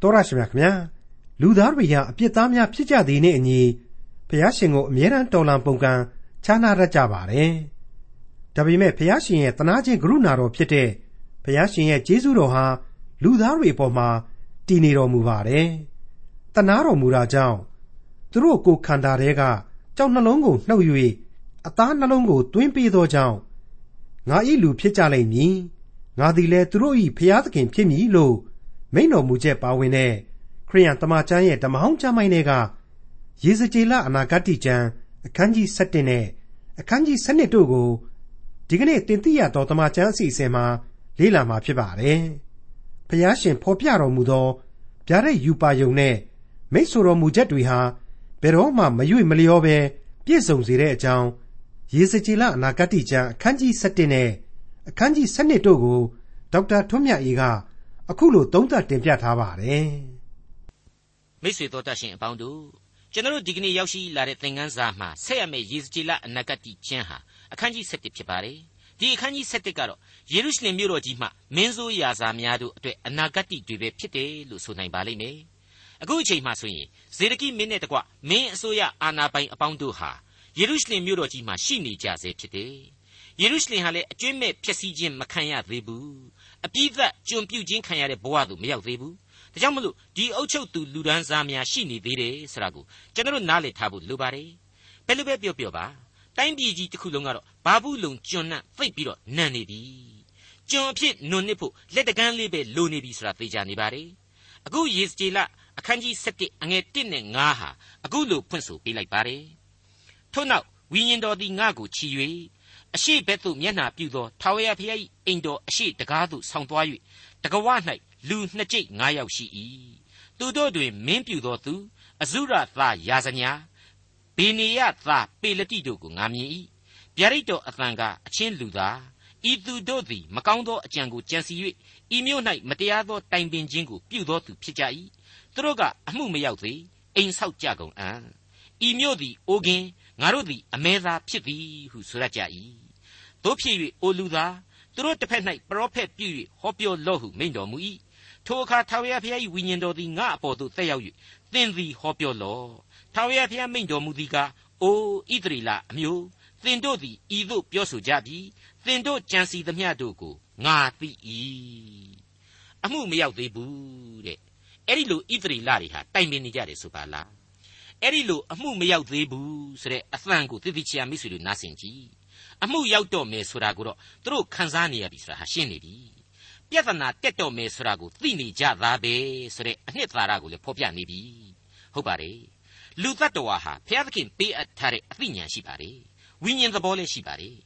တော်ရရှိမြခင်ဗျာလူသားတွေဟာအပြစ်သားများဖြစ်ကြသည်နှင့်အညီဘုရားရှင်ကိုအမြဲတမ်းတော်လံပုန်ကန်ခြားနာရကြပါတယ်ဒါပေမဲ့ဘုရားရှင်ရဲ့တနာခြင်းကရုဏာတော်ဖြစ်တဲ့ဘုရားရှင်ရဲ့ကျေးဇူးတော်ဟာလူသားတွေအပေါ်မှာတည်နေတော်မူပါတယ်တနာတော်မူတာကြောင့်သူတို့ကိုခန္ဓာတွေကကြောက်နှလုံးကိုနှုတ်၍အသားနှလုံးကိုတွင်းပေးသောကြောင့်ငါဤလူဖြစ်ကြလိမ့်မည်ငါသည်လည်းသူတို့၏ဖျားသခင်ဖြစ်မည်လို့ မိန့်တော်မူချက်ပါဝင်တဲ့ခရိယန်တမန်ကျမ်းရဲ့ဓမ္မဟောင်းကျမ်းပိုင်းတွေကရေစကြည်လအနာဂတ်ကျမ်းအခန်းကြီး7နဲ့အခန်းကြီး7တို့ကိုဒီကနေ့တင်ပြရတော့တမန်ကျမ်းအစီအစဉ်မှာလေ့လာမှာဖြစ်ပါတယ်။ဖျားရှင်ဖော်ပြတော်မူသောဗျာဒိတ်ယူပါယုံနဲ့မိတ်ဆွေတော်မူချက်တွေဟာဘယ်တော့မှမရွေ့မလျောပဲပြည့်စုံစေတဲ့အကြောင်းရေစကြည်လအနာဂတ်ကျမ်းအခန်းကြီး7နဲ့အခန်းကြီး7တို့ကိုဒေါက်တာထွန်းမြတ်အေးက အခုလိုသုံးသပ်တင်ပြထားပါတယ်မိတ်ဆွေတို့တတ်ရှင်အပေါင်းတို့ကျွန်တော်ဒီကနေ့ရောက်ရှိလာတဲ့သင်ခန်းစာမှာဆက်ရမယ့်ယေစကြည်လအနာဂတ်ကျမ်းဟာအခန်းကြီး7ဖြစ်ပါတယ်ဒီအခန်းကြီး7ကတော့ယေရုရှလင်မြို့တော်ကြီးမှမင်းဆိုးရာဇာများတို့အတွက်အနာဂတ်တွေပဲဖြစ်တယ်လို့ဆိုနိုင်ပါလိမ့်မယ်အခုအချိန်မှဆိုရင်ဇေဒကိမင်းနဲ့တကွမင်းအစိုးရအာဏာပိုင်အပေါင်းတို့ဟာယေရုရှလင်မြို့တော်ကြီးမှာရှိနေကြဆဲဖြစ်တယ်ယေရုရှလင်ဟာလည်းအကျွင့်မဲ့ဖြစ်စည်းခြင်းမခံရသေးဘူး အပြည့်သက်ကျွန်ပြုတ်ခြင်းခံရတဲ့ဘဝသို့မရောက်သေးဘူးဒါကြောင့်မလို့ဒီအုပ်ချုပ်သူလူဒန်းစားများရှိနေသေးတယ်ဆိုတာကိုကျွန်တော်နားလည်ထားဖို့လိုပါတယ်ဘယ်လိုပဲပြောပြောပါတိုင်းပြည်ကြီးတစ်ခုလုံးကတော့ဘာဘူးလုံကျွန်နဲ့သိပ်ပြီးတော့နန်နေပြီကျွန်အဖြစ်နွန်နစ်ဖို့လက်တကန်းလေးပဲလိုနေပြီဆိုတာသိကြနေပါတယ်အခုယေစကျေလအခန်းကြီး7အငယ်1နဲ့9ဟာအခုလိုဖွင့်ဆိုပေးလိုက်ပါတယ်ထို့နောက်ဝိညာဉ်တော်သည်ငါ့ကိုချီ၍ အရှိဘက်သို့မျက်နှာပြုသောထာဝရဘုရား၏အိမ်တော်အရှိတကားသို့ဆောင်းသွား၍တကဝ၌လူနှစ်ကျိတ်၅ယောက်ရှိ၏သူတို့တွင်မင်းပြူသောသူအဇုရသာယာဇညာဘေနေယသာပေလတိတို့ကိုငါမြင်၏ဗျာဒိတ်တော်အသံကအချင်းလူသားဤသူတို့သည်မကောင်းသောအကြံကိုကြံစီ၍ဤမြို့၌မတရားသောတိုင်ပင်ခြင်းကိုပြုသောသူဖြစ်ကြ၏သူတို့ကအမှုမရောက်သေးအိမ်ဆောက်ကြကုန်အံ့ဤမြို့သည်အိုကင်းငါတို့သည်အမဲသားဖြစ်သည်ဟုဆိုရကြ၏ တို့ဖြစ်၍အိုလူသားသူတို့တစ်ဖက်၌ပရောဖက်ပြု၍ဟောပြောလော့ဟုမိန့်တော်မူ၏ထိုအခါထာဝရဘုရား၏ဝိညာဉ်တော်သည်ငါအပေါ်သို့တက်ရောက်၍သင်သည်ဟောပြောလော့ထာဝရဘုရားမိန့်တော်မူသည်ကားအိုဣသရေလအမျိုးသင်တို့သည်ဤသို့ပြောဆိုကြပြီသင်တို့ကြံစီသမျှတို့ကိုငါသိ၏အမှုမရောက်သေးဘူးတဲ့အဲ့ဒီလိုဣသရေလတွေဟာတိုင်ပင်နေကြတယ်ဆိုပါလားအဲ့ဒီလိုအမှုမရောက်သေးဘူးဆိုတဲ့အသံကိုတိတိကျကျမိတ်ဆွေတို့နားဆင်ကြည့် အမှုရောက်တော့မယ်ဆိုတာကိုတော့သူတို့ခံစားနေရပြီဆိုတာဟာရှင်းနေပြီပြဿနာတက်တော့မယ်ဆိုတာကိုသိနေကြသားပဲဆိုတဲ့အနှစ်သာရကိုလည်းဖော်ပြနေပြီဟုတ်ပါတယ်လူတ attva ဟာဘုရားသခင်ပေးအပ်ထားတဲ့အသိဉာဏ်ရှိပါတယ်ဝိညာဉ်သဘောလည်းရှိပါတယ်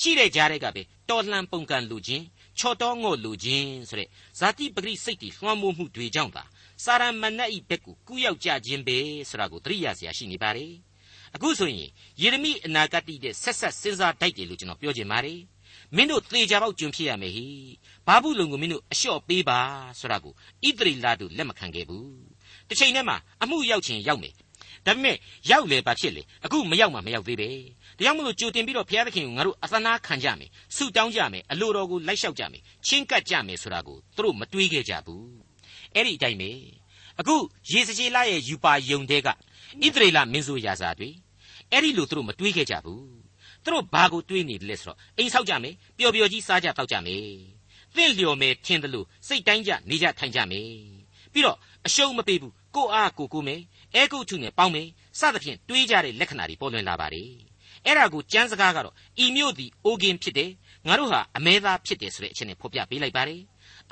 ရှိတဲ့ကြားတဲ့ကပဲတော်လှန်ပုန်ကန်လူချင်းချော်တော်ငို့လူချင်းဆိုတဲ့ဇာတိပဂရိစိတ်တွေလွှမ်းမိုးမှုတွေကြောင့်သာစာရမဏတ်ဤဘက်ကိုကူးရောက်ကြခြင်းပဲဆိုတာကိုသတိရစရာရှိနေပါတယ် အခုဆိုရင်ယေရမိအနာဂတ်တဲ့ဆက်ဆက်စဉ်းစားတိုက်တယ်လို့ကျွန်တော်ပြောချင်ပါတယ်မင်းတို့သေချာပေါက်ကျွန်ဖြစ်ရမယ်ဟိဘာဘူးလုံကိုမင်းတို့အလျှော့ပေးပါဆိုတာကိုဣသရေလတို့လက်မခံခဲ့ဘူးတစ်ချိန်တည်းမှာအမှုရောက်ချင်းရောက်မယ်ဒါပေမဲ့ရောက်လေပါဖြစ်လေအခုမရောက်မှမရောက်သေးပဲဒါကြောင့်မလို့ကြိုတင်ပြီးတော့ဘုရားသခင်ကိုငါတို့အသနာခံကြမယ်ဆုတောင်းကြမယ်အလိုတော်ကိုလိုက်လျှောက်ကြမယ်ချင်းကပ်ကြမယ်ဆိုတာကိုသူတို့မတွေးခဲ့ကြဘူးအဲ့ဒီအတိုင်းပဲအခုယေစကျေလရဲ့ယူပါယုံတဲ့ကဣသရေလမင်းဆိုရာဇာတွေ အဲ့ဒီလိုသူတို့မတွေးခဲ့ကြဘူးသူတို့ဘာကိုတွေးနေတယ်လဲဆိုတော့အိမ်ဆောက်ကြမယ်ပျော်ပျော်ကြီးစားကြတောက်ကြမယ်သင့်လျော်မယ်ထင်တယ်လို့စိတ်တိုင်းကြနေကြထိုင်ကြမယ်ပြီးတော့အရှုံးမပေးဘူးကိုအားကိုကိုမယ်အဲကုတ်ထုနဲ့ပေါင်းမယ်စသဖြင့်တွေးကြတဲ့လက္ခဏာတွေပေါ်လွင်လာပါတယ်အဲ့ဒါကိုကျမ်းစကားကတော့ဤမျိုးသည်အိုကင်ဖြစ်တယ်ငါတို့ဟာအမဲသားဖြစ်တယ်ဆိုတဲ့အချက်နဲ့ဖော်ပြပေးလိုက်ပါတယ်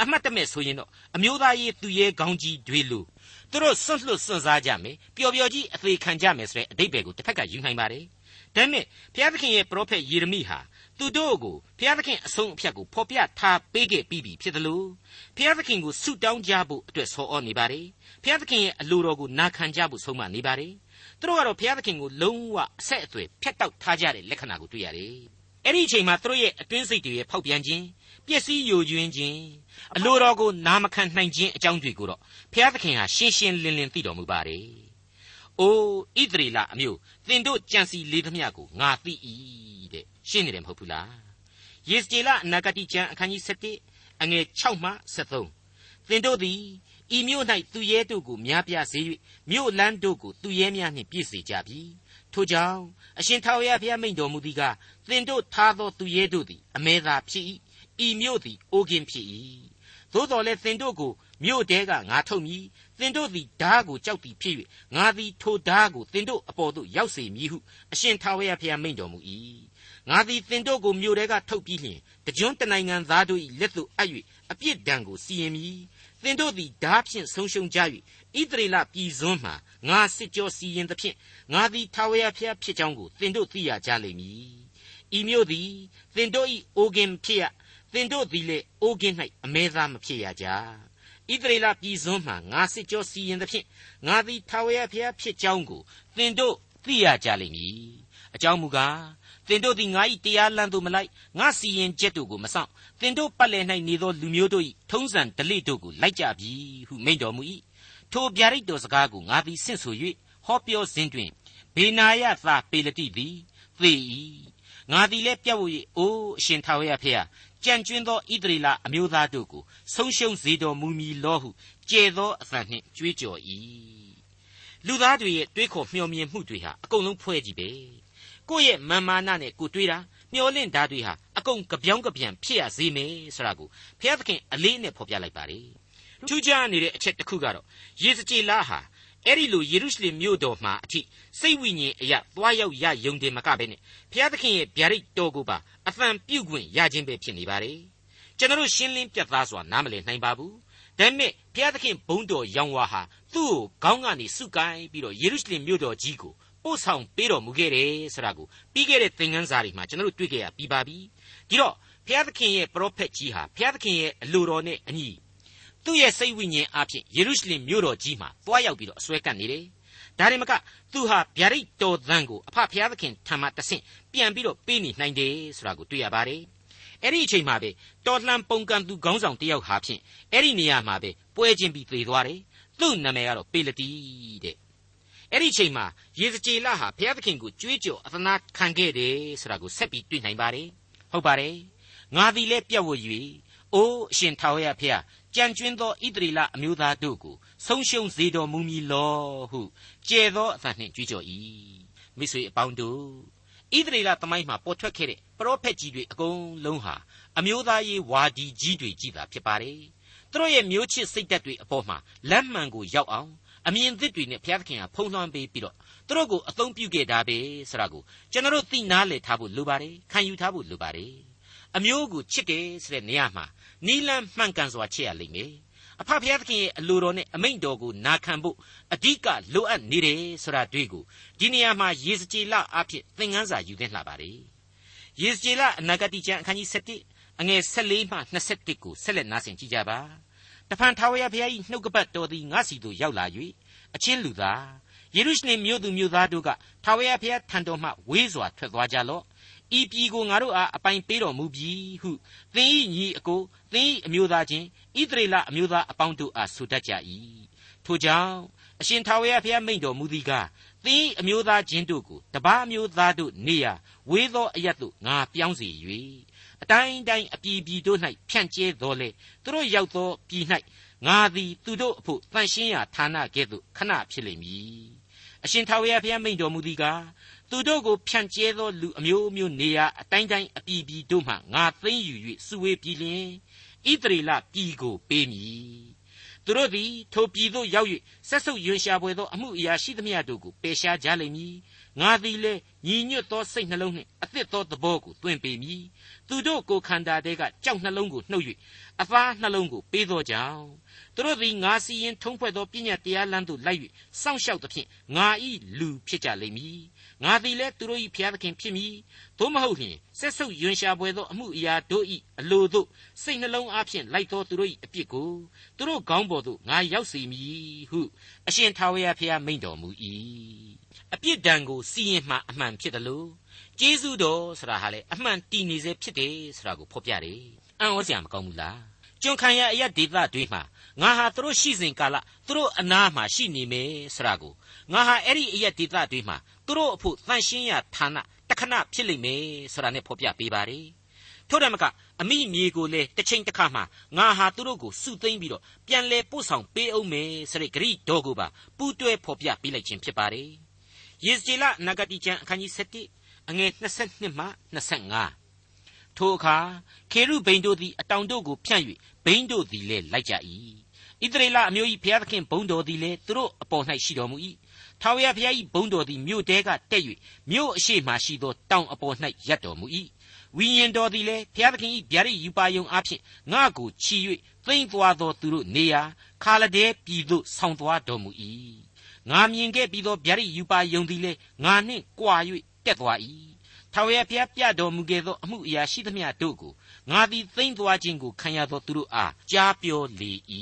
အမှတ်တမဲ့ဆိုရင်တော့အမျိုးသားရေးသူရဲကောင်းကြီးတွေလို့ သူတို့စွန့်လွတ်စွန့်စားကြမယ်ပျော်ပျော်ကြီးအသေးခံကြမယ်ဆိုတဲ့အတိတ်ဘယ်ကိုတစ်ဖက်ကယူနိုင်ပါတယ်ဒါပေမဲ့ဘုရားသခင်ရဲ့ပရောဖက်ယေရမိဟာသူတို့ကိုဘုရားသခင်အဆုံးအဖြတ်ကိုဖော်ပြထားပေးခဲ့ပြီးပြီဖြစ်တယ်လို့ဘုရားသခင်ကိုဆုတောင်းကြဖို့အတွက်ဆော်ဩနေပါတယ်ဘုရားသခင်ရဲ့အလိုတော်ကိုနာခံကြဖို့ဆုံးမနေပါတယ်သူတို့ကတော့ဘုရားသခင်ကိုလုံးဝအဆက်အသွယ်ဖြတ်တောက်ထားကြတဲ့လက္ခဏာကိုတွေ့ရတယ် အဲ့ဒီအချိန်မှာသူတို့ရဲ့အတွင်းစိတ်တွေရဲ့ဖောက်ပြန်ခြင်းပျက်စီးယိုယွင်းခြင်းအလိုတော်ကိုနာမခံနိုင်ခြင်းအကြောင်းတွေကိုတော့ဘုရားသခင်ဟာရှင်းရှင်းလင်းလင်းသိတော်မူပါတယ်။အိုးဣသရေလအမျိုးသင်တို့ကြံစီလေးသမျှကိုငါသိ၏တဲ့ရှင်းနေတယ်မဟုတ်ဘူးလား။ယေစကျေလအနာဂတိကျမ်းအခန်းကြီး7အငယ်6မှ73သင်တို့သည်ဤမြို့၌သူရဲတို့ကိုများပြားစေ၍မြို့လန်းတို့ကိုသူရဲများနှင့်ပြည့်စေကြပြီ ထို့ကြောင့်အရှင်ထာဝရဘုရားမိန့်တော်မူသည်ကသင်တို့ထားသောသူရဲတို့သည်အမဲသာဖြစ်၏ဤမြို့သည်အိုးကင်းဖြစ်၏သို့တော်လည်းသင်တို့ကိုမြို့တဲကငါထုတ်မည်သင်တို့သည်ဓာကိုကြောက်သည်ဖြစ်၍ငါသည်ထိုဓာကိုသင်တို့အပေါ်သို့ရောက်စေမည်ဟုအရှင်ထာဝရဘုရားမိန့်တော်မူ၏ငါသည်သင်တို့ကိုမြို့တဲကထုတ်ပြီးလျှင်တကြွတနိုင်ငံသားတို့၏လက်သို့အပ်၍အပြစ်ဒဏ်ကိုစီရင်မည် သင်တို့သည်ဓာဖြင့်ဆုံးရှုံးကြ၍ဣသရေလပြည်စွန်းမှငါစစ်ကြောစီရင်သဖြင့်ငါသည်ထာဝရဘုရားဖြစ်ကြောင်းကိုသင်တို့သိရကြလိမ့်မည်ဤမြို့သည်သင်တို့၏အိုကင်ဖြစ်ရသင်တို့သည်လည်းအိုကင်း၌အမဲသားမဖြစ်ရကြဣသရေလပြည်စွန်းမှငါစစ်ကြောစီရင်သဖြင့်ငါသည်ထာဝရဘုရားဖြစ်ကြောင်းကိုသင်တို့သိရကြလိမ့်မည်အကြောင်းမူကား သင်တို့သည်ငါ၏တရားလမ်းသို့မလိုက်ငါစီရင်ချက်တို့ကိုမဆောင်သင်တို့ပတ်လည်၌နေသောလူမျိုးတို့၏ထုံးစံဓလေ့တို့ကိုလိုက်ကြပြီဟုမိန့်တော်မူ၏ထိုဗျာဒိတ်တော်စကားကိုငါသည်ဆင့်ဆို၍ဟောပြောစဉ်တွင်ဘေနာယသာပေလတိသည်သေ၏ငါသည်လည်းပြတ်ဝ၍အိုးအရှင်ထာဝရဖေဟာကြံ့ကျွင်းသောဣသရေလအမျိုးသားတို့ကိုဆုံးရှုံးစေတော်မူမည်လောဟုကြဲသောအသံနှင့်ကြွေးကြော်၏လူသားတွေရဲ့တွေးခေါ်မျှော်မြင်မှုတွေဟာအကုန်လုံးဖွဲ့ကြည့်ပဲ ကိုယ့်ရဲ့မာမာနနဲ့ကိုတွေးတာမျောလင့်ဓာတ်တွေဟာအကုန်ကြပြောင်းကြပြန်ဖြစ်ရစေမယ်ဆိုတာကိုဘုရားသခင်အလေးနဲ့ဖော်ပြလိုက်ပါတယ်ထူးခြားနေတဲ့အချက်တစ်ခုကတော့ယေစကြည်လာဟာအဲ့ဒီလိုယေရုရှလင်မြို့တော်မှာအထိစိတ်ဝိညာဉ်အရာသွားရောက်ရယုံတယ်မကပဲနဲ့ဘုရားသခင်ရဲ့ဗျာဒိတ်တော်ကိုပါအသံပြုတ်ခွင့်ရခြင်းပဲဖြစ်နေပါတယ်ကျွန်တော်ရှင်းလင်းပြတ်သားစွာနားမလည်နိုင်ပါဘူးဒါပေမဲ့ဘုရားသခင်ဘုန်းတော်ရောင်ဝါဟာသူ့ကိုခေါင်းကနေစုကိုင်းပြီးတော့ယေရုရှလင်မြို့တော်ကြီးကို ပို့ဆောင်ပေးတော်မူခဲ့တယ်ဆိုတာကိုပြီးခဲ့တဲ့သင်ခန်းစာတွေမှာကျွန်တော်တို့တွေ့ခဲ့ရပြီးပါပြီဒီတော့ဘုရားသခင်ရဲ့ပရောဖက်ကြီးဟာဘုရားသခင်ရဲ့အလိုတော်နဲ့အညီသူ့ရဲ့စိတ်ဝိညာဉ်အဖြစ်ယေရုရှလင်မြို့တော်ကြီးမှာတွားရောက်ပြီးတော့အစွဲကပ်နေတယ်ဒါရင်မကသူဟာဗျာဒိတ်တော်သံကိုအဖဘုရားသခင်ထံမှတဆင့်ပြန်ပြီးတော့ပေးနေနိုင်တယ်ဆိုတာကိုတွေ့ရပါတယ်အဲ့ဒီအချိန်မှာပဲတော်လှန်ပုန်ကန်သူခေါင်းဆောင်တယောက်ဟာဖြင့်အဲ့ဒီနေရာမှာပဲပွဲချင်းပြီးသေသွားတယ်သူ့နာမည်ကတော့ပေလတီတဲ့ အဲ့ဒီအချိန်မှာယေဇကျေလဟာဘုရားသခင်ကိုကြွေးကြော်အသနာခံခဲ့တယ်ဆိုတာကိုဆက်ပြီးတွေ့နိုင်ပါတယ်ဟုတ်ပါတယ်ငါသည်လည်းပြတ်ဝ၍အိုးအရှင်ထာဝရဘုရားကြံကျွင်းသောဣသရေလအမျိုးသားတို့ကိုဆုံးရှုံးစေတော်မူမည်လောဟုကျဲသောအသံနှင့်ကြွေးကြော်၏မိတ်ဆွေအပေါင်းတို့ဣသရေလသမိုင်းမှာပေါ်ထွက်ခဲ့တဲ့ပရောဖက်ကြီးတွေအကုန်လုံးဟာအမျိုးသားရေးဝါဒီကြီးတွေကြီးတာဖြစ်ပါတယ်သူတို့ရဲ့မျိုးချစ်စိတ်ဓာတ်တွေအပေါ်မှာလက်မှန်ကိုရောက်အောင် အမြင်သစ်တွေနဲ့ဘုရားသခင်ကဖုံးလွှမ်းပေးပြီးတော့သူတို့ကိုအသုံးပြုခဲ့တာပဲဆိုတာကိုကျွန်တော်တို့သိနာလည်ထားဖို့လိုပါတယ်ခံယူထားဖို့လိုပါတယ်အမျိုးကိုချစ်တယ်ဆိုတဲ့နေရာမှာနီလန်းမှန်ကန်စွာချစ်ရလိမ့်မယ်အဖဖျားသခင်ရဲ့အလိုတော်နဲ့အမိန့်တော်ကိုနာခံဖို့အဓိကလိုအပ်နေတယ်ဆိုတာတွေ့ကိုဒီနေရာမှာယေစကြည်လအဖြစ်သင်ခန်းစာယူသင့်လှပါတယ်ယေစကြည်လအနာဂတိကျမ်းအခန်းကြီး7အငယ်14မှ21ကိုဆက်လက်နားဆင်ကြကြပါ တဖန်ထာဝရဘုရား၏နှုတ်ကပတ်တော်သည်ငါစီသို့ရောက်လာ၍အချင်းလူသားယေရုရှလင်မြို့သူမြို့သားတို့ကထာဝရဘုရားထံတော်မှဝေးစွာထွက်သွားကြလော့ဤပြည်ကိုငါတို့အားအပိုင်ပေးတော်မူပြီဟုသင်၏ညီအကိုသင်၏အမျိုးသားချင်းဣသရေလအမျိုးသားအပေါင်းတို့အားဆိုတတ်ကြ၏ထိုကြောင့်အရှင်ထာဝရဘုရားမိန့်တော်မူသည်ကားသင်၏အမျိုးသားချင်းတို့ကိုတပားအမျိုးသားတို့နေရာဝေးသောအရတ်သို့ငါပြောင်းစေ၍ အတိုင်းတိုင်းအပြည်ပြည်တို့၌ဖြန့်ကျဲတော်လေသူတို့ရောက်သောပြည်၌ငါသည်သူတို့အဖို့တန်ရှင်းရာဌာနကဲ့သို့ခဏဖြစ်လိမ့်မည်အရှင်ထာဝရဘုရားမိန့်တော်မူသည်ကားသူတို့ကိုဖြန့်ကျဲသောလူအမျိုးမျိုးနေရာအတိုင်းတိုင်းအပြည်ပြည်တို့မှငါသိမ်းယူ၍စုဝေးပြီးလျင်ဣသရေလပြည်ကိုပေးမည်သူတို့သည်ထိုပြည်သို့ရောက်၍ဆက်ဆုပ်ယွန်ရှာပွေသောအမှုအရာရှိသမျှတို့ကိုပယ်ရှားကြလိမ့်မည် ငါသည်လည်းညီညွတ်သောစိတ်နှလုံးနှင့်အသစ်သောသဘောကိုတွင်ပေမည်သူတို့ကိုခန္ဓာတဲကကြောက်နှလုံးကိုနှုတ်၍အသားနှလုံးကိုပေးသောကြောင့်သူတို့သည်ငါစီရင်ထုံးဖွဲ့သောပညာတရားလမ်းသို့လိုက်၍စောင့်ရှောက်သဖြင့်ငါဤလူဖြစ်ကြလိမ့်မည်ငါသည်လည်းသူတို့၏ဘုရားသခင်ဖြစ်မည်သို့မဟုတ်လျှင်ဆက်ဆုပ်ယွန်ရှာပွေသောအမှုအရာတို့၏အလိုတို့စိတ်နှလုံးအဖျင်လိုက်သောသူတို့၏အပြစ်ကိုသူတို့ခေါင်းပေါ်သို့ငါရောက်စေမည်ဟုအရှင်ထာဝရဘုရားမိန့်တော်မူ၏ အပြစ်ဒဏ်ကိုစီရင်မှအမှန်ဖြစ်တယ်လို့ကျေးဇူးတော်ဆိုတာဟာလေအမှန်တည်နေစေဖြစ်တယ်ဆိုတာကိုဖော်ပြတယ်အံ့ဩစရာမကောင်းဘူးလားကျွန်ခံရအရက်ဒေသတွေမှာငါဟာသူတို့ရှိစဉ်ကာလသူတို့အနားမှာရှိနေမယ်ဆိုတာကိုငါဟာအဲ့ဒီအရက်ဒေသတွေမှာသူတို့အဖို့တန်ရှင်းရဌာနတခဏဖြစ်လိမ့်မယ်ဆိုတာနဲ့ဖော်ပြပေးပါတယ်ထို့တယ်မကအမိမြေကိုလည်းတစ်ချိန်တစ်ခါမှငါဟာသူတို့ကိုစုသိမ့်ပြီးတော့ပြန်လဲပို့ဆောင်ပေးအောင်မယ်ဆိုတဲ့ဂရိတော်ကိုပါပူးတွဲဖော်ပြပေးလိုက်ခြင်းဖြစ်ပါတယ် ယေဇကျေလနဂတိကျမ်းအခန်းကြီး7အငယ်22မှ25ထိုအခါခေရုဘိန်တို့သည်အတောင်တို့ကိုဖြန့်၍ဘိန်တို့သည်လည်းလိုက်ကြ၏ဣသရေလအမျိုး၏ဘုရားသခင်ဘုန်းတော်သည်လည်းသူတို့အပေါ်၌ရှိတော်မူ၏ထာဝရဘုရား၏ဘုန်းတော်သည်မြို့တဲကတက်၍မြို့အရှိမှရှိသောတောင်အပေါ်၌ရပ်တော်မူ၏ဝိညာဉ်တော်သည်လည်းဘုရားသခင်၏ဗျာဒိတ်ယူပါယုံအားဖြင့်ငါ့ကိုချီ၍သိမ့်သွားသောသူတို့နေရာခါလဒဲပြည်သို့ဆောင်းသွားတော်မူ၏ ငါမြင်ခဲ့ပြီးသောဗျာဒိတ်ယူပါယုံသည်လည်းငါနှင့်ကြွာ၍တက်သွား၏ထာဝရဘုရားပြတော်မူခဲ့သောအမှုအရာရှိသမျှတို့ကိုငါသည်သိမ့်သွားခြင်းကိုခံရသောသူတို့အားကြားပြောလေ၏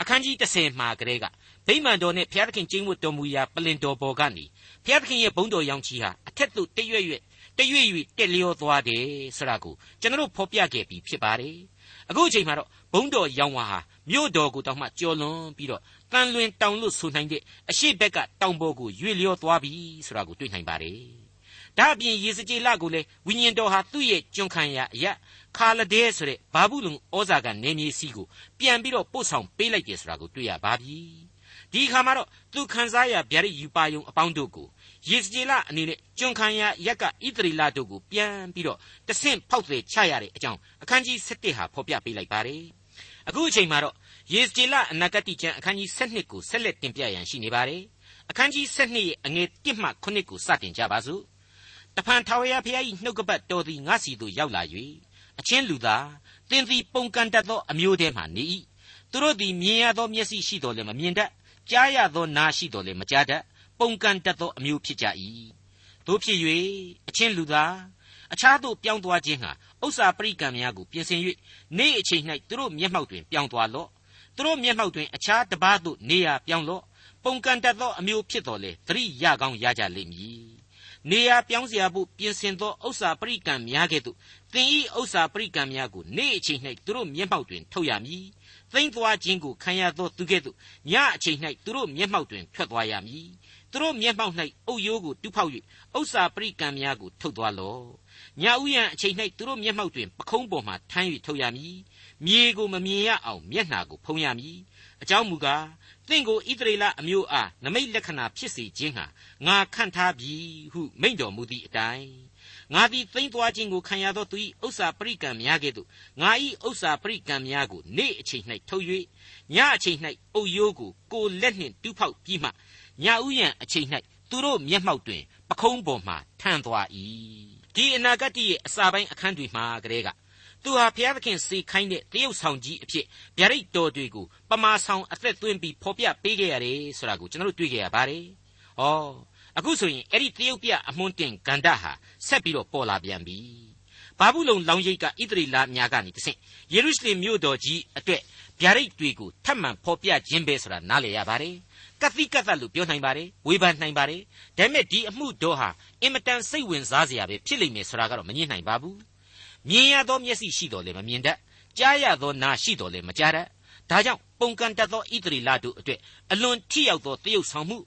အခန်းကြီး30မှာကလေးကဗိမာန်တော်နဲ့ဘုရားသခင်ကျင်းဝတ်တော်မူရာပလင်တော်ပေါ်ကနေဘုရားသခင်ရဲ့ဘုန်းတော်ရောင်ချီဟာအထက်သို့တရွဲ့ရွဲ့တရွေ့ရွေ့တက်လျောသွားတယ်ဆိုတာကိုကျွန်တော်ဖော်ပြခဲ့ပြီးဖြစ်ပါတယ် အခုအချိန်မှာတော့ဘုံတော်ရောင်ဝါဟာမြို့တော်ကိုတောင်မှကျော်လွန်ပြီးတော့တန်လွင်တောင်လို့ဆိုနိုင်တဲ့အရှိဘက်ကတောင်ပေါ်ကိုရွေ့လျောသွားပြီဆိုတာကိုတွေ့နိုင်ပါတယ်ဒါအပြင်ယေစကြည်လကိုလည်းဝိညာဉ်တော်ဟာသူ့ရဲ့ကျွန်ခံရာအရာခါလဒဲဆိုတဲ့ဘာဘူးလုံဩဇာကနေမြေစီကိုပြန်ပြီးတော့ပို့ဆောင်ပေးလိုက်တယ်ဆိုတာကိုတွေ့ရပါပြီဒီအခါမှာတော့သူခံစားရဗျာဒိတ်ယူပါယုံအပေါင်းတို့ကို ယေစကျေလအနေနဲ့ကျွန်ခံရရက်ကဣသရေလတို့ကိုပြန်ပြီးတော့တဆင့်ဖောက်သည်ချရတဲ့အကြောင်းအခန်းကြီး7ဟာဖော်ပြပေးလိုက်ပါတယ်အခုအချိန်မှာတော့ယေစကျေလအနာဂတိကျမ်းအခန်းကြီး7ကိုဆက်လက်တင်ပြရန်ရှိနေပါတယ်အခန်းကြီး7ရဲ့အငယ်1မှ9ကိုစတင်ကြပါစို့တဖန်ထာဝရဘုရား၏နှုတ်ကပတ်တော်သည်ငါစီသို့ရောက်လာ၍အချင်းလူသားသင်သည်ပုန်ကန်တတ်သောအမျိုးထဲမှနေ၏သူတို့သည်မြင်ရသောမျက်စိရှိတော်လည်းမမြင်တတ်ကြားရသောနားရှိတော်လည်းမကြားတတ် ပုန်ကန်တတ်သောအမျိုးဖြစ်ကြ၏တို့ဖြစ်၍အချင်းလူသားအခြားသို့ပြောင်းသွားခြင်းဟာဥစ္စာပရိကံများကိုပြင်ဆင်၍နေ့အချိန်၌သူတို့မျက်မှောက်တွင်ပြောင်းသွားလော့သူတို့မျက်မှောက်တွင်အခြားတစ်ပါးသို့နေရာပြောင်းလော့ပုန်ကန်တတ်သောအမျိုးဖြစ်တော်လေသတိရကောင်းရကြလိမ့်မည်နေရာပြောင်းเสียဖို့ပြင်ဆင်သောဥစ္စာပရိကံများကဲ့သို့သင်ဤဥစ္စာပရိကံများကိုနေ့အချိန်၌သူတို့မျက်မှောက်တွင်ထုတ်ရမည်သိမ့်သွားခြင်းကိုခံရသောသူကဲ့သို့ညအချိန်၌သူတို့မျက်မှောက်တွင်ထွက်သွားရမည် သူတို့မျက်မှောက်၌အုတ်ရိုးကိုတူးဖောက်၍ဥစ္စာပရိကံများကိုထုတ်သွားလော့ညဥ်ရန်အချိန်၌သူတို့မျက်မှောက်တွင်ပခုံးပေါ်မှထမ်း၍ထုတ်ရမည်မြေကိုမမြင်ရအောင်မျက်နှာကိုဖုံးရမည်အကြောင်းမူကားသင်ကိုဣသရေလအမျိုးအားနမိတ်လက္ခဏာဖြစ်စေခြင်းဟာငါခန့်ထားပြီဟုမိန့်တော်မူသည့်အတိုင်းငါသည်သိမ့်သွားခြင်းကိုခံရသောသူ၏ဥစ္စာပရိကံများကဲ့သို့ငါ၏ဥစ္စာပရိကံများကိုနေ့အချိန်၌ထုတ်၍ညအချိန်၌အုတ်ရိုးကိုကိုလက်နှင့်တူးဖောက်ပြီးမှ ညဥ်ရန်အချိန်၌သူတို့မျက်မှောက်တွင်ပခုံးပေါ်မှထမ်းသွား၏ဒီအနာဂတ်ရဲ့အစာပိုင်းအခန်းတွေမှာကလေးကသူဟာဘုရားသခင်စေခိုင်းတဲ့တရုတ်ဆောင်ကြီးအဖြစ်ဗျာဒိတ်တော်တွေကိုပမာဆောင်အသက်သွင်းပြီးဖော်ပြပေးခဲ့ရတယ်ဆိုတာကိုကျွန်တော်တို့တွေ့ခဲ့ရပါတယ်။ဩအခုဆိုရင်အဲ့ဒီတရုတ်ပြအမွှန်းတင်ဂန္ဓဟာဆက်ပြီးတော့ပေါ်လာပြန်ပြီ။ဘာဘူးလုံလောင်ရိပ်ကဣသရေလများကနေတဆင့်ယေရုရှလင်မြို့တော်ကြီးအတွက်ဗျာဒိတ်တွေကိုထပ်မံဖော်ပြခြင်းပဲဆိုတာနားလည်ရပါတယ်။ ကတိကတ်လို့ပြောနိုင်ပါတယ်ဝေဖန်နိုင်ပါတယ်ဒါပေမဲ့ဒီအမှုတော်ဟာအင်မတန်စိတ်ဝင်စားစရာပဲဖြစ်လိမ့်မယ်ဆိုတာကတော့မငြင်းနိုင်ပါဘူးမြင်ရသောမျက်စိရှိတော်လည်းမမြင်တတ်ကြားရသောနားရှိတော်လည်းမကြားတတ်ဒါကြောင့်ပုံကန်တတ်သောဣသရေလတို့အတွက်အလွန်ထိရောက်သောတရုပ်ဆောင်မှု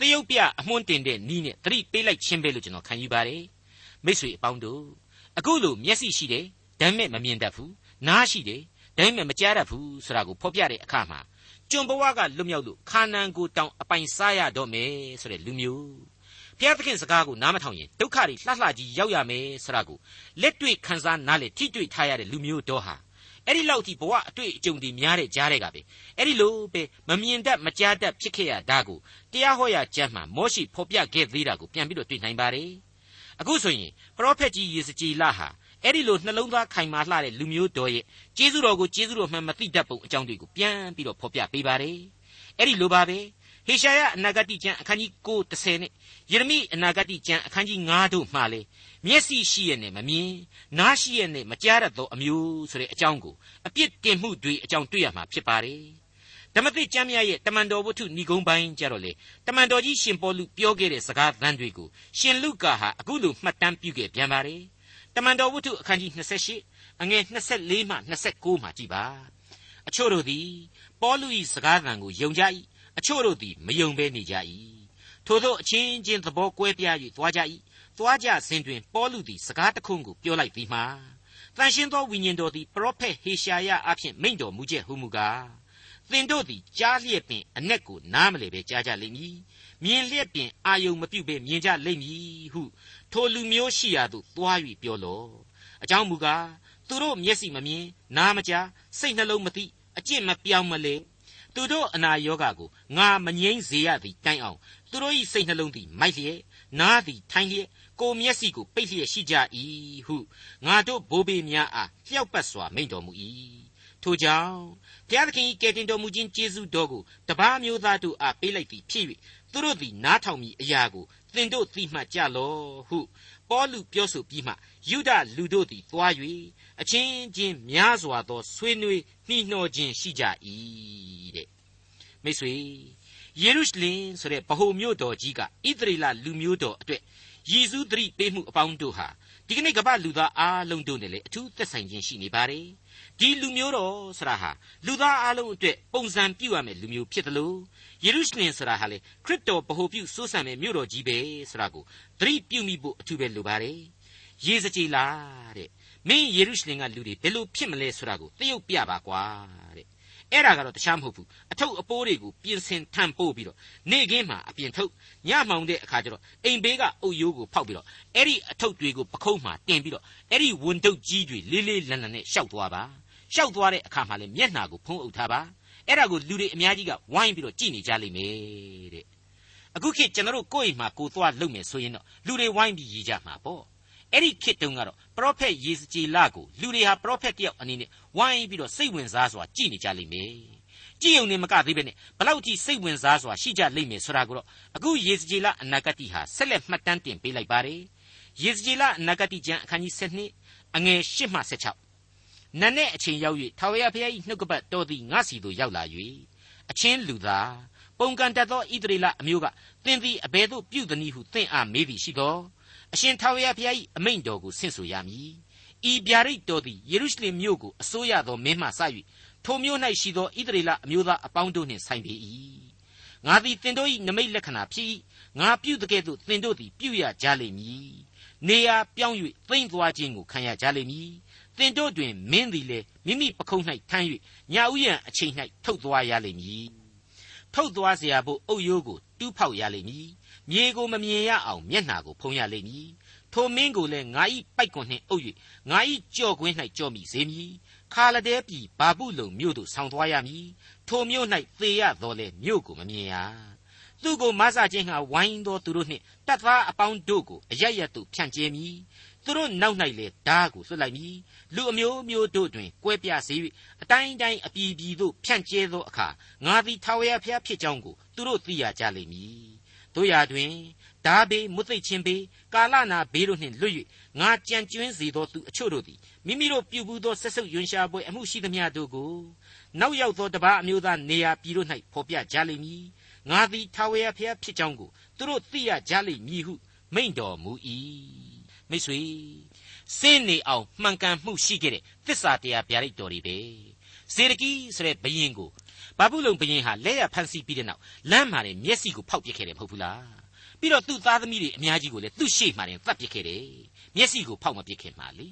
တရုပ်ပြအမွှန်းတင်တဲ့နီးနဲ့သတိပေးလိုက်ခြင်းပဲလို့ကျွန်တော်ခံယူပါတယ်မိတ်ဆွေအပေါင်းတို့အခုလိုမျက်စိရှိတယ်ဒါပေမဲ့မမြင်တတ်ဘူးနားရှိတယ်ဒါပေမဲ့မကြားတတ်ဘူးဆိုတာကိုဖော်ပြတဲ့အခါမှာ ကျွန်ဘဝကလွတ်မြောက်လို့ခါနန်ကိုတောင်အပိုင်စားရတော့မယ်ဆိုတဲ့လူမျိုးဘုရားသခင်စကားကိုနားမထောင်ရင်ဒုက္ခတွေလှလှကြီးရောက်ရမယ်ဆိုတာကိုလက်တွေ့ခံစားနားလေထိတွေ့ထားရတဲ့လူမျိုးတော်ဟာအဲ့ဒီလောက်ထိဘဝအတွေ့အကြုံတွေများတဲ့ကြားတဲ့ကပဲအဲ့ဒီလိုပဲမမြင်တတ်မကြားတတ်ဖြစ်ခဲ့ရတာကိုတရားဟောရာကျမ်းမှာမောရှိဖော်ပြခဲ့သေးတာကိုပြန်ပြီးတော့တွေ့နိုင်ပါတယ်အခုဆိုရင်ပရောဖက်ကြီးယေစကြည်လဟာ အဲ့ဒီလိုနှလုံးသားခိုင်မာလှတဲ့လူမျိုးတော်ရဲ့ကျေးဇူးတော်ကိုကျေးဇူးတော်မှန်မသိတတ်ပုံအကြောင်းတွေကိုပြန်ပြီးတော့ဖော်ပြပေးပါတယ်အဲ့ဒီလိုပါပဲဟေရှာယအနာဂတိကျမ်းအခန်းကြီး9 30နဲ့ယေရမိအနာဂတိကျမ်းအခန်းကြီး9တို့မှလည်းမျက်စိရှိရနဲ့မမြင်နားရှိရနဲ့မကြားရသောအမျိုးဆိုတဲ့အကြောင်းကိုအပြစ်တင်မှုတွေအကြောင်းတွေ့ရမှာဖြစ်ပါတယ်ဓမ္မသစ်ကျမ်းမြတ်ရဲ့တမန်တော်ဝတ္ထုဏီကုံပိုင်းကြတော့လေတမန်တော်ကြီးရှင်ပေါလုပြောခဲ့တဲ့စကားသံတွေကိုရှင်လုကာဟာအခုလိုမှတ်တမ်းပြုခဲ့ပြန်ပါတယ်တ မန်တော်ဝတ္ထုအခန်းကြီး28အငယ်24မှ29မှာကြည်ပါအချို့တို့သည်ပေါလု၏စကားသံကိုယုံကြ၏အချို့တို့သည်မယုံဘဲနေကြ၏ထို့သောအချင်းချင်းသဘောကွဲပြား၍သွားကြ၏သွားကြစဉ်တွင်ပေါလုသည်စကားတခွန်းကိုပြောလိုက်သည်မှာတန်ရှင်းသောဝိညာဉ်တော်သည်ပရောဖက်ဟေရှာယအဖျင်မိန့်တော်မူချက်ဟုမူကားသင်တို့သည်ကြားလျက်ပင်အ내ကိုနားမလဲပဲကြားကြလိမ့်မည်မြင်လျက်ပင်အာယုံမပြုတ်ပဲမြင်ကြလိမ့်မည်ဟု ထိုလူမျိုးရှိရာသို့သွား၍ပြောလော့အကြောင်းမူကားသူတို့မျက်စိမမြင်နားမကြားစိတ်နှလုံးမသိအကျင့်မပြောင်းမလဲသူတို့အနာရောဂါကိုငါမငြိမ့်စေရသည်တိုင်အောင်သူတို့၏စိတ်နှလုံးသည်မိုက်လျက်နားသည်ထိုင်လျက်ကိုမျက်စိကိုပိတ်လျက်ရှိကြ၏ဟုငါတို့ဘိုးဘေးများအားလျှောက်ပတ်စွာမိန့်တော်မူ၏ထိုကြောင့်ဘုရားသခင်၏ကယ်တင်တော်မူခြင်းကျေးဇူးတော်ကိုတပားမျိုးသားတို့အားပေးလိုက်သည်ဖြစ်၍သူတို့သည်နားထောင်မိအရာကို သင်တို့သိမှတ်ကြလော့ဟုပေါလုပြောဆိုပြီးမှယူဒလူတို့သည်သွား၍အချင်းချင်းများစွာသောဆွေးနွေးနှီးနှောခြင်းရှိကြ၏တဲ့မိတ်ဆွေယေရုရှလင်ဆိုတဲ့ဗဟိုမြို့တော်ကြီးကဣသရေလလူမျိုးတော်အတွက်ယေရှုသတိပေးမှုအပေါင်းတို့ဟာဒီကနေ့ကမ္ဘာလူသားအားလုံးတို့နဲ့လည်းအထူးသက်ဆိုင်ခြင်းရှိနေပါတယ် ဒီလူမျိုးတော်ဆရာဟာလူသားအားလုံးအတွက်ပုံစံပြုရမယ်လူမျိုးဖြစ်တယ်လို့ယေရုရှလင်ဆရာဟာလေခရစ်တော်ဗဟိုပြုစိုးစံမယ်မြို့တော်ကြီးပဲဆိုတာကိုသတိပြုမိဖို့အထူးပဲလိုပါတယ်ရေစကြည်လားတဲ့မင်းယေရုရှလင်ကလူတွေဘယ်လိုဖြစ်မလဲဆိုတာကိုသရုပ်ပြပါကွာတဲ့အဲ့ဒါကတော့တခြားမဟုတ်ဘူးအထုပ်အပိုးတွေကိုပြင်ဆင်ထမ်းပိုးပြီးတော့နေ့ခင်းမှာအပြင်ထုတ်ညမှောင်တဲ့အခါကျတော့အိမ်ဘေးကအုပ်ရိုးကိုဖောက်ပြီးတော့အဲ့ဒီအထုပ်တွေကိုပခုံးမှာတင်ပြီးတော့အဲ့ဒီဝန်တုပ်ကြီးတွေလေးလေးလန်လန်နဲ့ရှောက်သွားပါ ရှောက်သွားတဲ့အခါမှာလည်းမျက်နှာကိုဖုံးအုပ်ထားပါအဲ့ဒါကိုလူတွေအများကြီးကဝိုင်းပြီးတော့ကြည်နေကြလိမ့်မယ်တဲ့အခုခေတ်ကျွန်တော်တို့ကိုယ့်အိမ်မှာကိုသွားလုပ်မယ်ဆိုရင်တော့လူတွေဝိုင်းပြီးရည်ကြမှာပေါ့အဲ့ဒီခေတ်တုန်းကတော့ပရောဖက်ယေစကြည်လကိုလူတွေဟာပရောဖက်တယောက်အနေနဲ့ဝိုင်းပြီးတော့စိတ်ဝင်စားစွာကြည်နေကြလိမ့်မယ်ကြည်ုံနေမကသေးပဲနဲ့ဘလောက်ထိစိတ်ဝင်စားစွာရှိကြလိမ့်မယ်ဆိုတာကိုတော့အခုယေစကြည်လအနာဂတ်ဟာဆက်လက်မှတ်တမ်းတင်ပေးလိုက်ပါတယ်ယေစကြည်လအနာဂတ်ကျမ်းအခန်းကြီး7အငယ်8မှ16 နတ်နဲ့အချိန်ရောက်၍ထာဝရဘုရား၏နှုတ်ကပတ်တော်သည်ငါစီသို့ရောက်လာ၍အချင်းလူသားပုံကန်တတ်သောဣသရေလအမျိုးကသင်သည်အဘယ်သို့ပြုသနည်းဟုသင်အားမေးသည်ရှိသောအရှင်ထာဝရဘုရား၏အမိန့်တော်ကိုဆင့်ဆိုရမည်ဤဗျာဒိတ်တော်သည်ယေရုရှလင်မြို့ကိုအစိုးရသောမင်းမှစ၍ထိုမြို့၌ရှိသောဣသရေလအမျိုးသားအပေါင်းတို့နှင့်ဆိုင်ပေ၏ငါသည်သင်တို့၏နမိတ်လက္ခဏာဖြစ်၏ငါပြုတကဲ့သို့သင်တို့သည်ပြုရကြလိမ့်မည်နေရာပြောင်း၍သိမ့်သွားခြင်းကိုခံရကြလိမ့်မည် သင်တို့တွင်မင်းသည်လည်းမိမိပခုံး၌ထမ်း၍ညာဥယံအချိန်၌ထုတ်သွားရလိမ့်မည်ထုတ်သွားเสียဖို့အုပ်ရိုးကိုတူးဖောက်ရလိမ့်မည်မြေကိုမမြင်ရအောင်မျက်နှာကိုဖုံးရလိမ့်မည်ထိုမင်းကိုလည်းငါ၏ပိုက်ကွန်နှင့်အုပ်၍ငါ၏ကြော့ကွင်း၌ကြော့မိစေမည်ခါလဒဲပြည်ဘာပုလုံမြို့သို့ဆောင်းသွားရမည်ထိုမြို့၌သေရတော်လဲမြို့ကိုမမြင်ရသူကိုမဆခြင်းဟာဝိုင်းသောသူတို့နှင့်တတ်သားအပေါင်းတို့ကိုအရရတ်သို့ဖြန့်ကျဲမည် သူတို့နောက်၌လေဓာကိုလွှတ်လိုက်မည်လူအမျိုးမျိုးတို့တွင်ကွဲပြားစေ၍အတိုင်းတိုင်းအပြည်ပြည်သို့ဖြန့်ကျဲသောအခါငါသည်ထာဝရဘုရားဖြစ်ကြောင်းကိုသူတို့သိရကြလိမ့်မည်တို့ရာတွင်ဓာဘေးမွတ်သိပ်ခြင်းဘေးကာလနာဘေးတို့နှင့်လွတ်၍ငါကြံကျွင်းစေသောသူအချို့တို့သည်မိမိတို့ပြုဘူးသောဆက်ဆုပ်ယွန်ရှာပွဲအမှုရှိသမျှတို့ကိုနောက်ရောက်သောတပါးအမျိုးသားနေရာပြည်တို့၌ဖော်ပြကြလိမ့်မည်ငါသည်ထာဝရဘုရားဖြစ်ကြောင်းကိုသူတို့သိရကြလိမ့်မည်ဟုမိန့်တော်မူ၏ မိတ်ဆွေစင်းနေအောင်မှန်ကန်မှုရှိခဲ့တဲ့သစ္စာတရားဗျာဒိတ်တော်တွေပဲစေတကီဆိုတဲ့ဘယင်ကိုဘာဘူးလုံဘယင်ဟာလက်ရဖန်စီပြီးတဲ့နောက်လမ်းမှာနေမျက်စိကိုဖောက်ပစ်ခဲ့တယ်မဟုတ်ဘူးလားပြီးတော့သူ့သားသမီးတွေအများကြီးကိုလည်းသူ့ရှေ့မှာတင်သတ်ပစ်ခဲ့တယ်မျက်စိကိုဖောက်မပစ်ခင်မှာလေ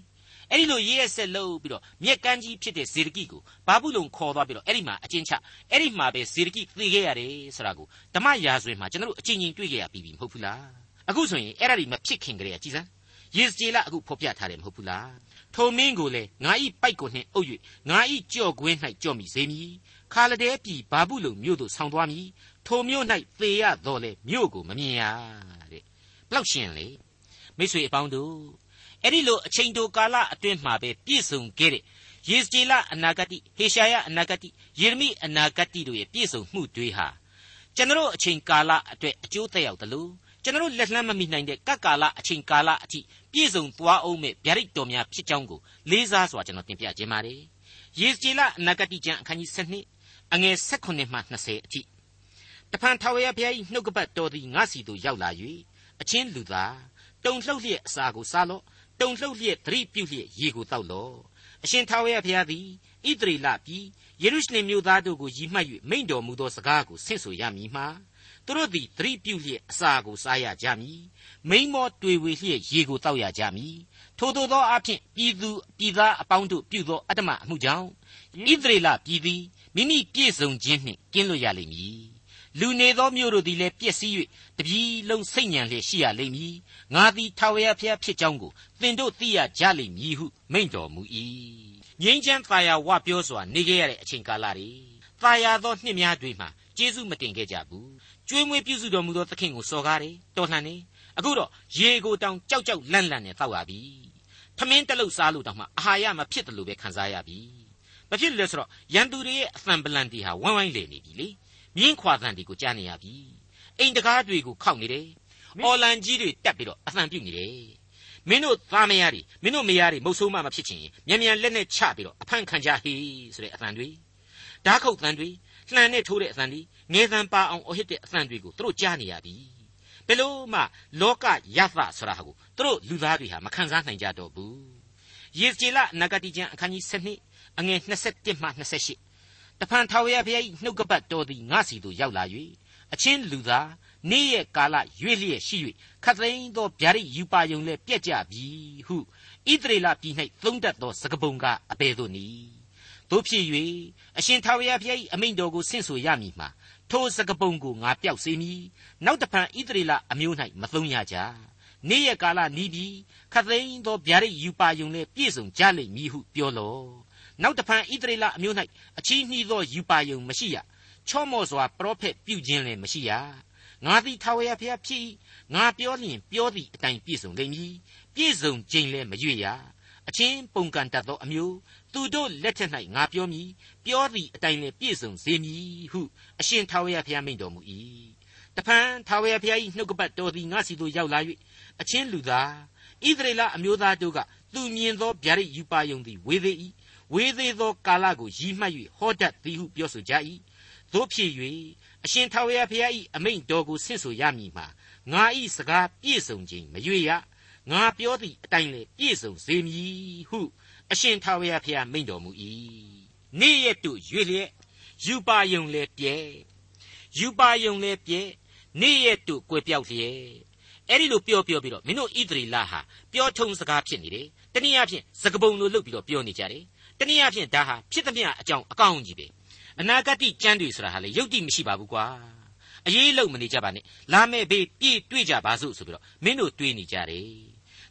အဲ့ဒီလိုရေးရဆက်လို့ပြီးတော့မြက်ကန်းကြီးဖြစ်တဲ့ဇေဒကိကိုဘာဘူးလုံခေါ်သွားပြီးတော့အဲ့ဒီမှာအချင်းချအဲ့ဒီမှာပဲဇေဒကိသေခဲ့ရတယ်ဆိုတာကိုဓမ္မရာဇဝင်မှာကျွန်တော်တို့အချင်းချင်းတွေ့ခဲ့ရပြီးပြီမဟုတ်ဘူးလားအခုဆိုရင်အဲ့ဒါတွေမဖြစ်ခင်ကလေးကကြည်စမ်း ယေစကျေလအခုဖော်ပြထားတယ်မဟုတ်ဘူးလားထိုမင်းကိုလေငါဤပိုက်ကိုနှင့်အုပ်၍ငါဤကြော့ကွင်း၌ကြော့မိစေမည်ခါလဒဲပြည်ဘာဘူးလုံမြို့သို့ဆောင်းသွားမည်ထိုမြို့၌သေရတော်လေမြို့ကိုမမြင်ရတဲ့ဘလောက်ရှင်လေမိတ်ဆွေအပေါင်းတို့အဲ့ဒီလိုအချိန်တိုကာလအတွင်းမှာပဲပြည့်စုံခဲ့တဲ့ယေစကျေလအနာဂတိဟေရှာယအနာဂတိယေရမိအနာဂတိတို့ရဲ့ပြည့်စုံမှုတွေဟာကျွန်တော်အချိန်ကာလအတွက်အကျိုးသက်ရောက်တယ်လို့ ကျွန်တော်လက်လှမ်းမမိနိုင်တဲ့ကပ်ကာလအချိန်ကာလအထိပြည့်စုံသွားအောင်မဲ့ဗျာဒိတ်တော်များဖြစ်ကြောင်းကိုလေးစားစွာကျွန်တော်တင်ပြခြင်းပါတယ်ယေစကျေလအနာဂတိကျမ်းအခန်းကြီး7အငယ်16မှ20အထိတဖန်ထာဝရဘုရား၏နှုတ်ကပတ်တော်သည်ငါစီသို့ရောက်လာ၍အချင်းလူသားတုံလှုပ်လျက်အစာကိုစားလော့တုံလှုပ်လျက်သတိပြုလျက်ရေကိုတောက်လော့အရှင်ထာဝရဘုရားသည်ဣသရေလပြည်ယေရုရှလင်မြို့သားတို့ကိုယီမှတ်၍မိန့်တော်မူသောစကားကိုဆင့်ဆိုရမည်မှာ သူတို့သည်သတိပြုလျက်အစာကိုစားရကြမည်မိန်မောတွေ့ဝေလျက်ရေကိုတောက်ရကြမည်ထို့သောသောအဖြစ်ပြည်သူပြည်သားအပေါင်းတို့ပြုသောအတ္တမအမှုကြောင့်ဣသရေလပြည်သည်မိမိပြည့်စုံခြင်းနှင့်ကင်းလွတ်ရလိမ့်မည်လူနေသောမြို့တို့သည်လည်းပျက်စီး၍တပြည်လုံးစိတ်ညံလျက်ရှိရလိမ့်မည်ငါသည်ထာဝရဘုရားဖြစ်ကြောင်းကိုသင်တို့သိရကြလိမ့်မည်ဟုမိန့်တော်မူ၏ငြိမ်းချမ်းသာယာဝပြောစွာနေခဲ့ရတဲ့အချိန်ကာလတွေသာယာသောနှစ်များတွေမှာကျေးဇူးမတင်ခဲ့ကြဘူး ကျွေးမွေးပြုစုတော်မူသောသခင်ကိုစော်ကားတယ်တော်လှန်တယ်အခုတော့ရေကိုတောင်ကြောက်ကြောက်လန့်လန့်နဲ့တောက်ရပြီထမင်းတလုတ်စားလို့တောင်မှအာဟာရမဖြစ်တယ်လို့ပဲခံစားရပြီမဖြစ်လို့လဲဆိုတော့ရန်သူတွေရဲ့အသံပလန်တီဟာဝမ်းဝိုင်းလေနေပြီလေမြင်းခွာသံတွေကိုကြားနေရပြီအိမ်တကားတွေကိုခောက်နေတယ်အော်လန်ကြီးတွေတက်ပြီးတော့အသံပြုတ်နေတယ်မင်းတို့သားမယားတွေမင်းတို့မယားတွေမုတ်ဆိုးမှမဖြစ်ချင်မြန်မြန်လက်နဲ့ချပြီးတော့အဖန့်ခံကြဟေးဆိုတဲ့အသံတွေဓာတ်ခုတ်သံတွေလှန်နဲ့ထိုးတဲ့အသံတွေ ငယ်သံပါအောင်အဟစ်တဲ့အသံတွေကိုသူတို့ကြားနေရပြီဘယ်လို့မှလောကယသဆိုတာဟာကိုသူတို့လူသားတွေဟာမခံစားနိုင်ကြတော့ဘူးယေဇေလနဂတိကျမ်းအခန်းကြီး7အငယ်27မှ28တဖန်ထာဝရဘုရား၏နှုတ်ကပတ်တော်သည်ငါစီသို့ရောက်လာ၍အချင်းလူသားနေ့ရက်ကာလရွေ့လျက်ရှိ၍ခတ်သိမ်းသောဗျာဒိတ်ယူပါယုံလဲပြက်ကြပြီဟုဣသရေလပြည်၌သုံးတတ်သောစကပုံကအဘယ်သို့နည်းတို့ဖြစ်၍အရှင်ထာဝရဘုရား၏အမိန့်တော်ကိုဆင့်ဆိုရမည်မှာ ထိုစကပုံကိုငါပျောက်စေမည်နောက်တဖန်ဣသရေလအမျိုး၌မသုံးရကြနေ့ရက်ကာလနီးပြီးခတ်သိမ်းသောဗျာဒိတ်ယူပါယုံလဲပြည့်စုံကြလိမ့်မည်ဟုပြောလောနောက်တဖန်ဣသရေလအမျိုး၌အချီးနှီးသောယူပါယုံမရှိရချော့မော့စွာပရောဖက်ပြုခြင်းလည်းမရှိရငါသည်ထာဝရဘုရားဖြစ်ငါပြောလျင်ပြောသည့်အတိုင်းပြည့်စုံလိမ့်မည်ပြည့်စုံခြင်းလည်းမရွေ့ရအချင်းပုန်ကန်တတ်သောအမျိုး သူတို့လက်ထက်၌ငါပြောမည်ပြောသည့်အတိုင်းလည်းပြည့်စုံစေမည်ဟုအရှင်ထာဝရဘုရားမိန့်တော်မူ၏တဖန်ထာဝရဘုရား၏နှုတ်ကပတ်တော်သည်ငါစီသို့ရောက်လာ၍အချင်းလူသားဣသရေလအမျိုးသားတို့ကသူမြင်သောဗျာဒိတ်ယူပါယုံသည်ဝေသေး၏ဝေသေးသောကာလကိုရည်မှတ်၍ဟောတတ်သည်ဟုပြောဆိုကြ၏တို့ဖြစ်၍အရှင်ထာဝရဘုရား၏အမိန့်တော်ကိုဆင့်ဆိုရမည်မှာငါ၏စကားပြည့်စုံခြင်းမရွေ့ရငါပြောသည့်အတိုင်းလေပြည့်စုံစေမည်ဟု အရှင်ထာဝရဘုရားမိန့်တော်မူ၏နေ့ရက်တို့ရွေ့လျက်ယူပါယုံလေပြဲယူပါယုံလေပြဲနေ့ရက်တို့ကွယ်ပြောက်လျက်အဲ့ဒီလိုပြောပြောပြီးတော့မင်းတို့ဣသရေလဟာပြောထုံစကားဖြစ်နေတယ်တနည်းအားဖြင့်စကပုံလိုလုပ်ပြီးတော့ပြောနေကြတယ်တနည်းအားဖြင့်ဒါဟာဖြစ်သမျှအကြောင်းအကောင်းကြီးပဲအနာဂတ်ကြမ်းတွေဆိုတာဟာလေယုတ်တိမရှိပါဘူးကွာအရေးလုံးမနေကြပါနဲ့လာမဲ့ဘေးပြည့်တွေ့ကြပါစို့ဆိုပြီးတော့မင်းတို့တွေးနေကြတယ်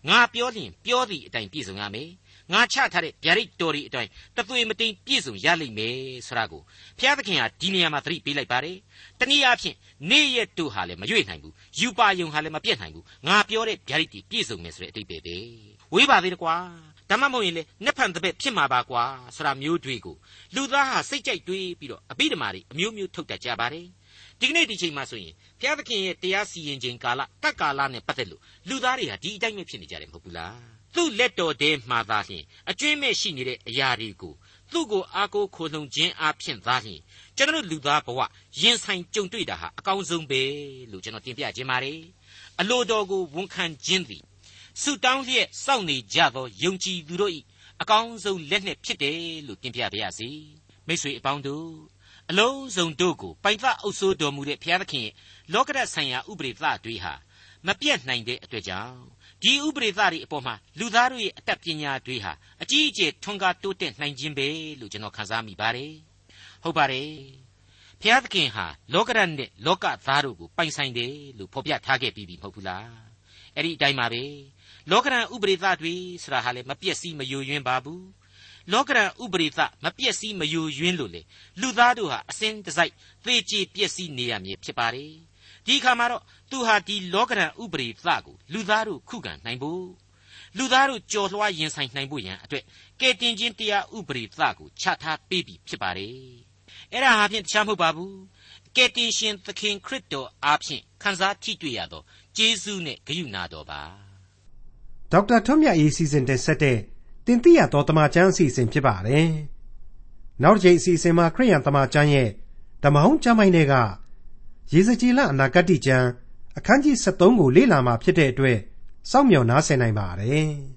ငါပြောရင်ပြောသည့်အတိုင်းပြည့်စုံရမယ် ငါချထားတဲ့ဗျာဒိတ်တော်ဒီအတိုင်းတသွေမတိန်ပြည့်စုံရလိမ့်မယ်ဆိုတာကိုဘုရားသခင်ဟာဒီနေရာမှာသတိပေးလိုက်ပါတယ်တနည်းအားဖြင့်နေ့ရက်တို့ဟာလည်းမရွေ့နိုင်ဘူးယူပါယုံဟာလည်းမပြတ်နိုင်ဘူးငါပြောတဲ့ဗျာဒိတ်ပြည့်စုံမယ်ဆိုတဲ့အတိတ်ပဲပဲဝေးပါသေးတယ်ကွာဒါမှမဟုတ်ရင်လေနှစ်ဖန်တစ်ပက်ဖြစ်မှာပါကွာဆိုတာမျိုးတွေကိုလူသားဟာစိတ်ကြိုက်တွေးပြီးတော့အပိဓမ္မာတွေအမျိုးမျိုးထုတ်တတ်ကြပါတယ်ဒီကနေ့ဒီချိန်မှာဆိုရင်ဘုရားသခင်ရဲ့တရားစီရင်ခြင်းကာလကတ်ကာလနဲ့ပတ်သက်လို့လူသားတွေဟာဒီအတိုင်းပဲဖြစ်နေကြတယ်မဟုတ်ဘူးလားသူ့လက်တော်ထဲမှာသာလျှင်အကျွင်းမဲ့ရှိနေတဲ့အရာတွေကိုသူ့ကိုအားကိုးခိုလှုံခြင်းအဖြစ်သာလျှင်ကျွန်တော်လူသားဘဝရင်ဆိုင်ကြုံတွေ့တာဟာအကောင်းဆုံးပဲလို့ကျွန်တော်တင်ပြခြင်းပါတယ်အလိုတော်ကိုဝန်ခံခြင်းသည်ဆုတောင်းလျက်စောင့်နေကြသောယုံကြည်သူတို့၏အကောင်းဆုံးလက်နှင့်ဖြစ်တယ်လို့ပြင်ပြပါရစေမိတ်ဆွေအပေါင်းတို့အလုံးစုံတို့ကိုပိုင်သအုပ်ဆိုးတော်မူတဲ့ဘုရားသခင်ရဲ့လောကရဆိုင်ရာဥပရိသတွေဟာမပြတ်နိုင်တဲ့အတွက်ကြောင့် ဒီဥပရိသတွေအပေါ်မှာလူသားတို့ရဲ့အတတ်ပညာတွေဟာအကြီးအကျယ်ထွန်းကားတိုးတက်နိုင်ခြင်းပဲလို့ကျွန်တော်ခန်းစားမိပါတယ်ဟုတ်ပါတယ်ဘုရားသခင်ဟာလောကရနဲ့လောကသားတို့ကိုပိုင်ဆိုင်တယ်လို့ဖော်ပြထားခဲ့ပြီးပြီမဟုတ်ဘူးလားအဲ့ဒီအတိုင်းပါပဲလောကရန်ဥပရိသတွေဆိုတာဟာလေမပြည့်စည်မယိုယွင်းပါဘူးလောကရန်ဥပရိသမပြည့်စည်မယိုယွင်းလို့လေလူသားတို့ဟာအစင်းတစိုက်သေချေပြည့်စည်နေရမည်ဖြစ်ပါတယ် ဒီခါမှာတော့သူဟာဒီလောကရန်ဥပရိသကိုလူသားတို့ခုခံနိုင်ဖို့လူသားတို့ကြော်လွှားရင်ဆိုင်နိုင်ဖို့ရန်အတွက်ကဲတင်ချင်းတရားဥပရိသကိုချထားပေးပြီးဖြစ်ပါတယ်အဲ့ဒါဟာဖြင့်တခြားမဟုတ်ပါဘူးကယ်တင်ရှင်သခင်ခရစ်တော်အားဖြင့်ခံစားထိတွေ့ရသောကျေးဇူးနဲ့ဂရုဏာတော်ပါဒေါက်တာထွန်းမြတ်ရေးစီစဉ်တင်ဆက်တဲ့တင်ပြတော်တမချန်းအစီအစဉ်ဖြစ်ပါတယ်။နောက်တစ်ချိန်အစီအစဉ်မှာခရိယံတမချန်းရဲ့ဓမ္မဟောင်းကျမ်းပိုင်းတွေက ရေစကြည်လအနာဂတ်ကျမ်းအခန်းကြီး73ကိုလေ့လာမှာဖြစ်တဲ့အတွက်စောင့်မျှော်နားဆင်နိုင်ပါတယ်။